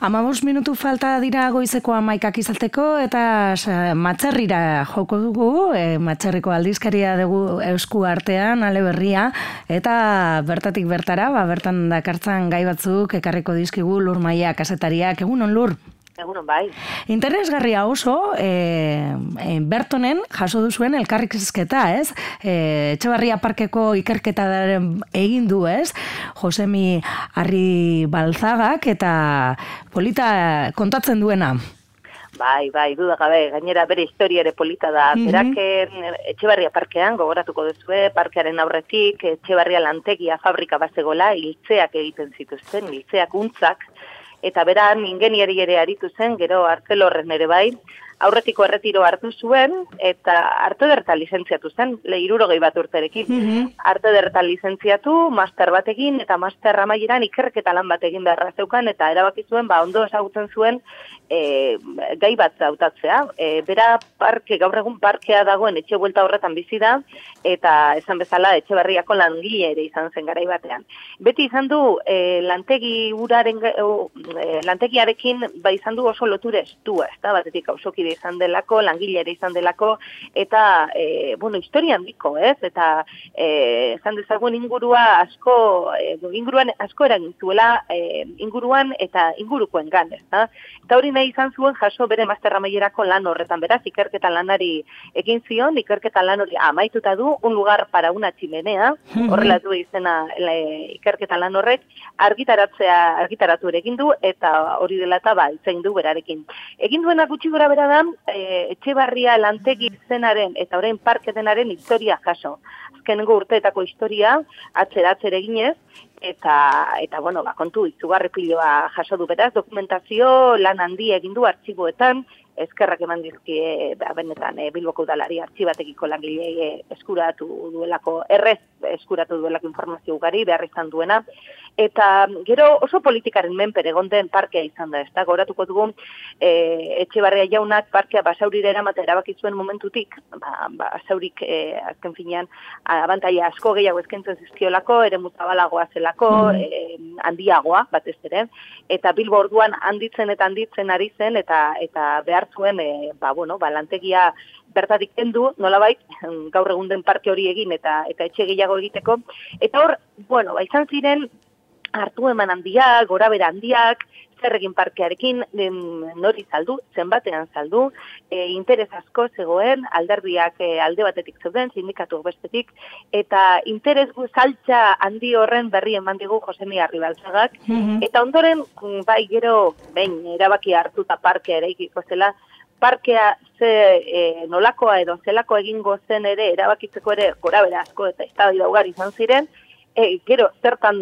Amabos minutu falta dira goizeko amaikak izalteko eta matzerrira joko dugu, e, matzerriko aldizkaria dugu eusku artean, ale berria, eta bertatik bertara, ba, bertan dakartzan gai batzuk, ekarriko dizkigu lur maia kasetariak, egunon lur? Egunon bai. Interesgarria oso, e, e, Bertonen jaso duzuen elkarrik zizketa, ez? E, Etxebarria Parkeko ikerketa egin du, ez? Josemi Arri Balzagak eta polita kontatzen duena. Bai, bai, duda gabe, gainera bere historia ere polita da. Mm -hmm. Etxebarria parkean, gogoratuko duzue, parkearen aurretik, Etxebarria lantegia fabrika bazegola, hiltzeak egiten zituzten, hiltzeak untzak, eta beran ingeniari ere aritu zen, gero artelorren ere bai, aurretiko erretiro hartu zuen, eta arte derta lizentziatu zen, lehiruro gehi bat urterekin. Mm -hmm. Arte derta lizentziatu, master bat egin, eta master amaieran ikerketa lan bat egin beharra zeukan, eta erabaki zuen, ba, ondo esagutzen zuen, e, gai bat zautatzea. E, bera parke, gaur egun parkea dagoen etxe buelta horretan bizi da, eta esan bezala etxe barriako langile ere izan zen garai batean. Beti izan du, e, lantegi uraren, e, lantegiarekin, ba izan du oso loture estua, ez da, batetik hausokide izan delako, langilere izan delako, eta, e, bueno, historia handiko, ez? Eta, e, izan dezagun ingurua asko, e, inguruan asko eragin zuela e, inguruan eta ingurukoen gan, ez da? Eta hori nahi izan zuen jaso bere mazterra maierako lan horretan, beraz, ikerketa lanari egin zion, ikerketa lan hori amaituta du, un lugar para una chimenea, horrela du izena le, ikerketa lan horrek, argitaratzea, argitaratu ere egin du, eta hori dela eta ba, itzein du berarekin. Egin duena gutxi gora bera da, e, etxe barria lantegi zenaren eta orain parke denaren historia jaso. Azkenengo urteetako historia, atzer-atzer eginez, eta, eta bueno, ba, kontu, izugarri piloa jaso du. Beraz, dokumentazio lan handi egin du artxiboetan, eskerrak eman dizkie ba, benetan e, Bilboko udalari artxibatekiko langilei e, eskuratu duelako, errez eskuratu duelako informazio ugari, behar izan duena, eta gero oso politikaren menper egon den parkea izan da, ez da, goratuko dugu e, etxe jaunak parkea basaurira eramate erabaki zuen momentutik, ba, basaurik e, azken finean abantaia asko gehiago ezkentzen zizkiolako, ere mutabalagoa zelako, mm handiagoa, batez ere, eta bilbo orduan handitzen eta handitzen ari zen, eta eta behar zuen, e, ba, bueno, ba, lantegia bertatik kendu, nolabait, gaur egun den parke hori egin eta eta etxe gehiago egiteko. Eta hor, bueno, ba, izan ziren, hartu eman handiak, gora bera handiak, zer egin parkearekin, nori saldu, zenbatean saldu, e, interes asko zegoen, alderdiak e, alde batetik zeuden, sindikatu bestetik, eta interes saltza handi horren berri eman digu Josemi Arribalzagak, mm eta ondoren, bai gero, behin, erabaki hartuta parkea ere ikiko zela, parkea ze e, nolakoa edo zelako egingo zen ere, erabakitzeko ere, gora bera asko eta ez da izan ziren, e, gero zertan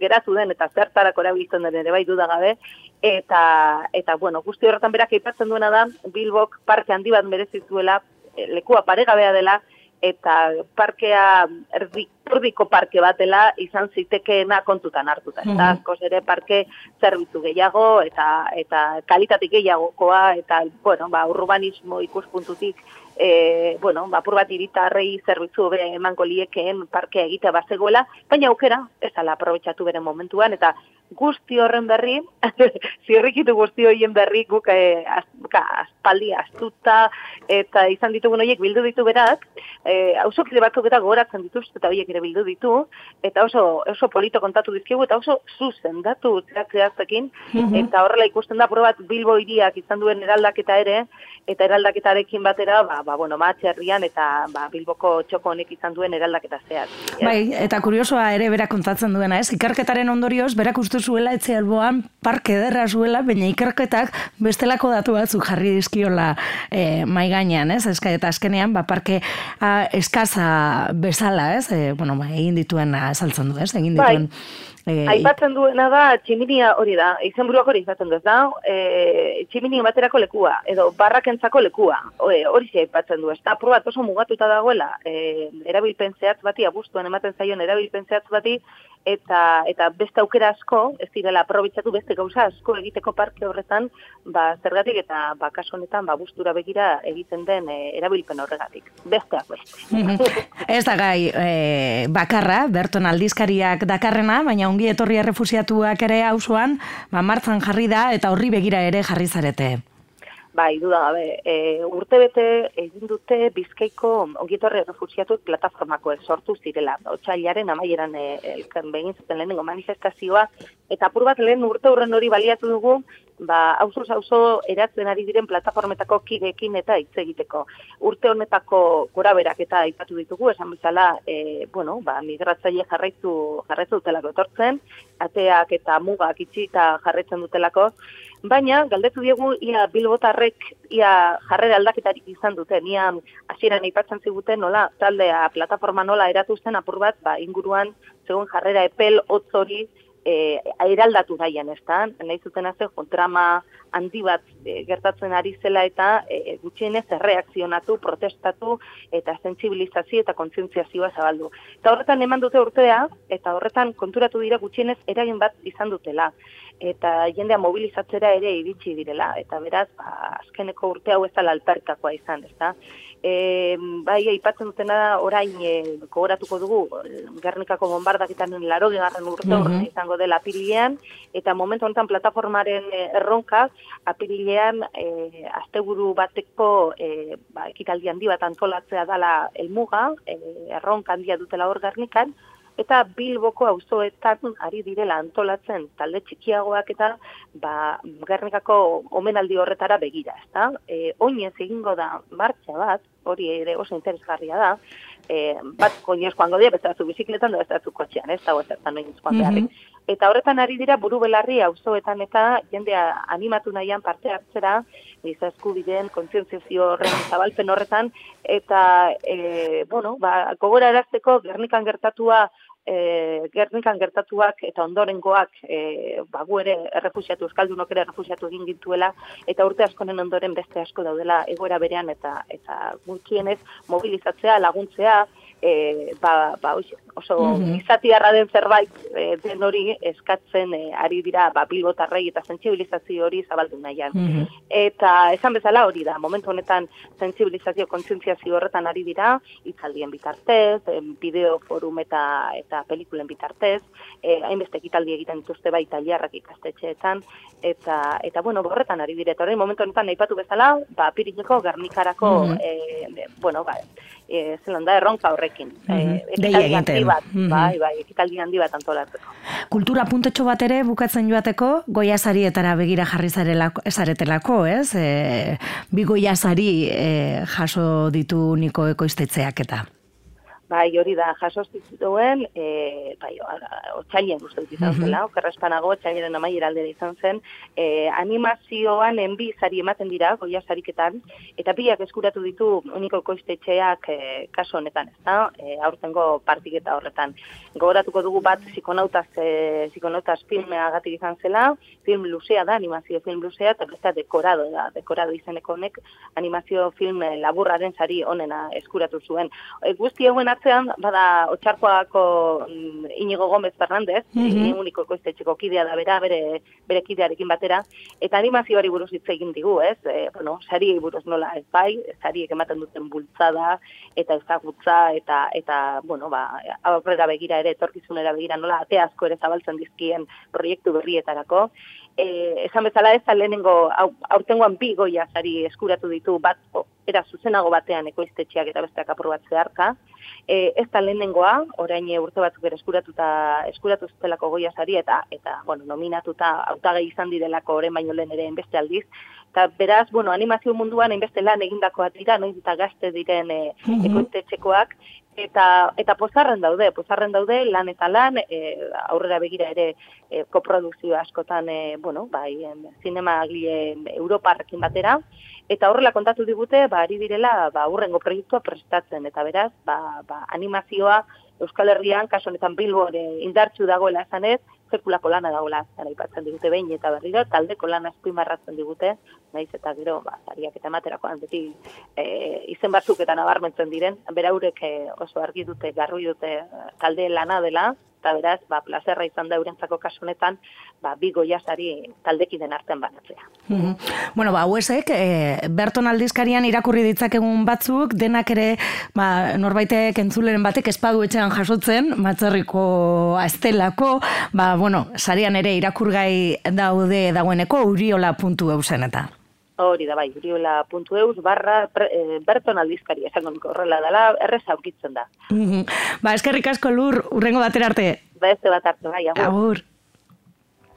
geratu den eta zertarako erabiltzen den ere bai gabe. Eta eta bueno, guzti horretan berak aipatzen duena da Bilbok parke handi bat merezi zuela, e, lekua paregabea dela eta parkea erdi, erdiko parke batela izan zitekeena kontutan hartuta. Eta askoz ere parke zerbitzu gehiago eta eta kalitatik gehiagokoa eta bueno, ba, urbanismo ikuspuntutik e, bueno, bapur bat iritarrei zerbitzu be emango liekeen parkea egitea bazegoela, baina aukera ez ala aprobetxatu bere momentuan, eta guzti horren berri, zirrikitu guzti horien berri guk e, aspaldi astuta, eta izan ditugun horiek bildu ditu berak, e, hauso kide batzuk eta goratzen dituzte eta horiek ere bildu ditu, eta oso, oso polito kontatu dizkigu, eta oso zuzen datu zehatzekin, mm eta horrela ikusten da, probat Bilbo iriak izan duen eraldaketa ere, eta eraldaketarekin batera, ba, ba bueno, matxerrian eta ba, Bilboko txoko honek izan duen eraldaketa zehaz. Bai, eta kuriosoa ere berak kontatzen duena, ez? Ikerketaren ondorioz, berak uste zuela etxe alboan parke ederra zuela, baina ikerketak bestelako datu batzuk jarri dizkiola e, mai gainean, ez? Eska, eta azkenean, ba, parke a, eskaza bezala, ez? E, bueno, ba, egin dituen azaltzen du, ez? Egin bai. dituen... E, aipatzen duena da, tximinia hori da, izen hori izaten du, ez da, e, tximinia baterako lekua, edo barrakentzako lekua, e, hori zi aipatzen du, ez da, probat oso mugatuta dagoela, e, erabilpen zehatz bati, abuztuen ematen zaion erabilpen zehatz bati, eta eta beste aukera asko, ez direla aprobetxatu beste gauza asko egiteko parke horretan, ba, zergatik eta ba, kaso honetan ba, bustura begira egiten den e, erabilpen horregatik. Besteak beste. ez da gai e, bakarra, Berton aldizkariak dakarrena, baina ongi etorri errefusiatuak ere hausuan, ba, martzan jarri da eta horri begira ere jarri zarete. Bai, duda gabe, e, urte bete egin dute bizkaiko ongietorre refusiatut plataformako sortu zirela. Otsailaren amaieran e, elken begin zuten lehenengo manifestazioa, eta apur bat lehen urte urren hori baliatu dugu, ba, auzo auzo eratzen ari diren plataformetako kigekin eta hitz egiteko. Urte honetako gora berak eta aipatu ditugu, esan bezala, e, bueno, ba, migratzaile jarraitu, jarraitu dutelako etortzen, ateak eta mugak itxi eta jarraitzen dutelako, Baina, galdetu diegu, ia bilbotarrek, ia jarrera aldaketarik izan duten, ia hasieran aipatzen ziguten nola, taldea, plataforma nola eratu zen apur bat, ba, inguruan, segun jarrera epel, otzori, e, airaldatu daian, ez da? Nahi zuten azte, trama handi bat e, gertatzen ari zela eta e, gutxienez erreakzionatu, protestatu eta sensibilizazio eta kontzientziazioa zabaldu. Eta horretan eman dute urtea, eta horretan konturatu dira gutxienez eragin bat izan dutela eta jendea mobilizatzera ere iritsi direla, eta beraz, ba, azkeneko urte hau ez da lalperkakoa izan, ezta? E, bai, aipatzen dutena orain e, kogoratuko dugu, Gernikako bombardaketan laro gegarren urte mm izango dela apirilean, eta momentu honetan plataformaren e, erronka, apirilean e, asteburu bateko e, ba, ekitaldi handi bat antolatzea dala elmuga, e, erronka handia dutela hor Gernikan, eta Bilboko auzoetan ari direla antolatzen talde txikiagoak eta ba Gernikako omenaldi horretara begira, ezta? Eh, oinez egingo da martxa bat, hori ere oso interesgarria da. Eh, bat koinez joango dira, beste batzu bizikletan da beste batzu kotxean, ez? Dago ezertan noin joan Eta horretan ari dira buru belarri auzoetan eta jendea animatu nahian parte hartzera, giza eskubideen kontzientziazio horren zabalpen horretan, eta, e, bueno, ba, gogora erazteko, Gernikan gertatua e, gernikan gertatuak eta ondorengoak e, bagu ere errefusiatu, euskaldunok ere errefusiatu egin gintuela, eta urte askonen ondoren beste asko daudela egoera berean eta eta gutxienez mobilizatzea, laguntzea, e, ba, ba, oso mm izatiarra den zerbait e, den hori eskatzen e, ari dira ba, bilbotarrei eta sensibilizazio hori zabaldu nahian. Mm Eta esan bezala hori da, momentu honetan sensibilizazio kontzientziazio horretan ari dira, itzaldien bitartez, bideo forum eta eta pelikulen bitartez, e, hainbeste ekitaldi egiten dituzte bai taliarrak ikastetxeetan, eta, eta bueno, horretan ari dire, eta hori momentu honetan nahi bezala, ba, pirineko garnikarako, mm e, bueno, ba, e, zelan da, erronka horrekin. Mm -hmm. handi bat, mm -hmm. bai, bai, ekitaldi handi bat antolatzeko. Kultura puntetxo bat ere bukatzen joateko, goia sarietara begira jarri zarelako, esaretelako, ez? E, bi goia sari e, jaso ditu niko ekoiztetzeak eta. Bai, hori da, jaso zituen, e, bai, otxailien uste dut izan zela, okerrespanago, otxailien amaiera aldera izan zen, e, animazioan enbi zari ematen dira, goia zariketan, eta biak eskuratu ditu uniko koiztetxeak e, kaso honetan, ez da, e, aurtengo partiketa horretan. Gogoratuko dugu bat zikonautaz, e, zikonautaz filmea gatik izan zela, film luzea da, animazio film luzea, eta besta dekorado da, dekorado izeneko honek, animazio film laburraren zari onena eskuratu zuen. E, guzti atzean, bada, otxarkoako Inigo Gomez Fernandez, mm -hmm. uniko koiztetxeko kidea da bera, bere, bere kidearekin batera, eta animazioari buruz hitz egin digu, ez? E, bueno, sari buruz nola ez bai, sari ematen duten bultzada, eta ezagutza, eta, eta bueno, ba, aurrera begira ere, etorkizunera begira nola, ate asko ere zabaltzen dizkien proiektu berrietarako, e, esan bezala ez da lehenengo aurtengoan bi goia sari eskuratu ditu bat era zuzenago batean ekoiztetxeak eta besteak apur bat zeharka, e, ez da lehenengoa, orain urte batzuk ere eskuratuta eskuratu zutelako goia sari eta eta bueno, nominatuta hautagai izan direlako orain baino lehen ere beste aldiz. Eta beraz, bueno, animazio munduan hainbeste lan egindakoak dira, noiz eta gazte diren e, ekoiztetxekoak, eta eta pozarren daude, pozarren daude lan eta lan, e, aurrera begira ere e, koprodukzio askotan, e, bueno, bai, zinema Europarrekin batera, Eta horrela kontatu digute, ba, ari direla, ba, urrengo proiektua prestatzen, eta beraz, ba, ba, animazioa Euskal Herrian, kaso honetan Bilbo indartxu dagoela esanez, sekulako lana dagoela, zara ipatzen digute behin eta berriro, taldeko lan azpimarratzen digute, naiz eta gero, ba, zariak eta materakoan, beti e, izen batzuk eta nabarmentzen diren, beraurek e, oso argi dute, garrui dute talde lana dela, eta beraz, ba, plazerra izan da eurentzako kasunetan, ba, bi goiazari taldekiden artean banatzea. Mm Bueno, ba, huesek, e, Berton aldizkarian irakurri ditzakegun batzuk, denak ere, ba, norbaitek entzuleren batek espadu etxean jasotzen, matzerriko aztelako, ba, bueno, sarian ere irakurgai daude dagoeneko, uriola puntu eusen eta. Hori da bai, uriola.eus barra e, Berton aldizkari, esango horrela dela, errez aurkitzen da. ba, eskerrik asko lur, urrengo batera arte. Ba, ez bat arte, bai, agur. Agur.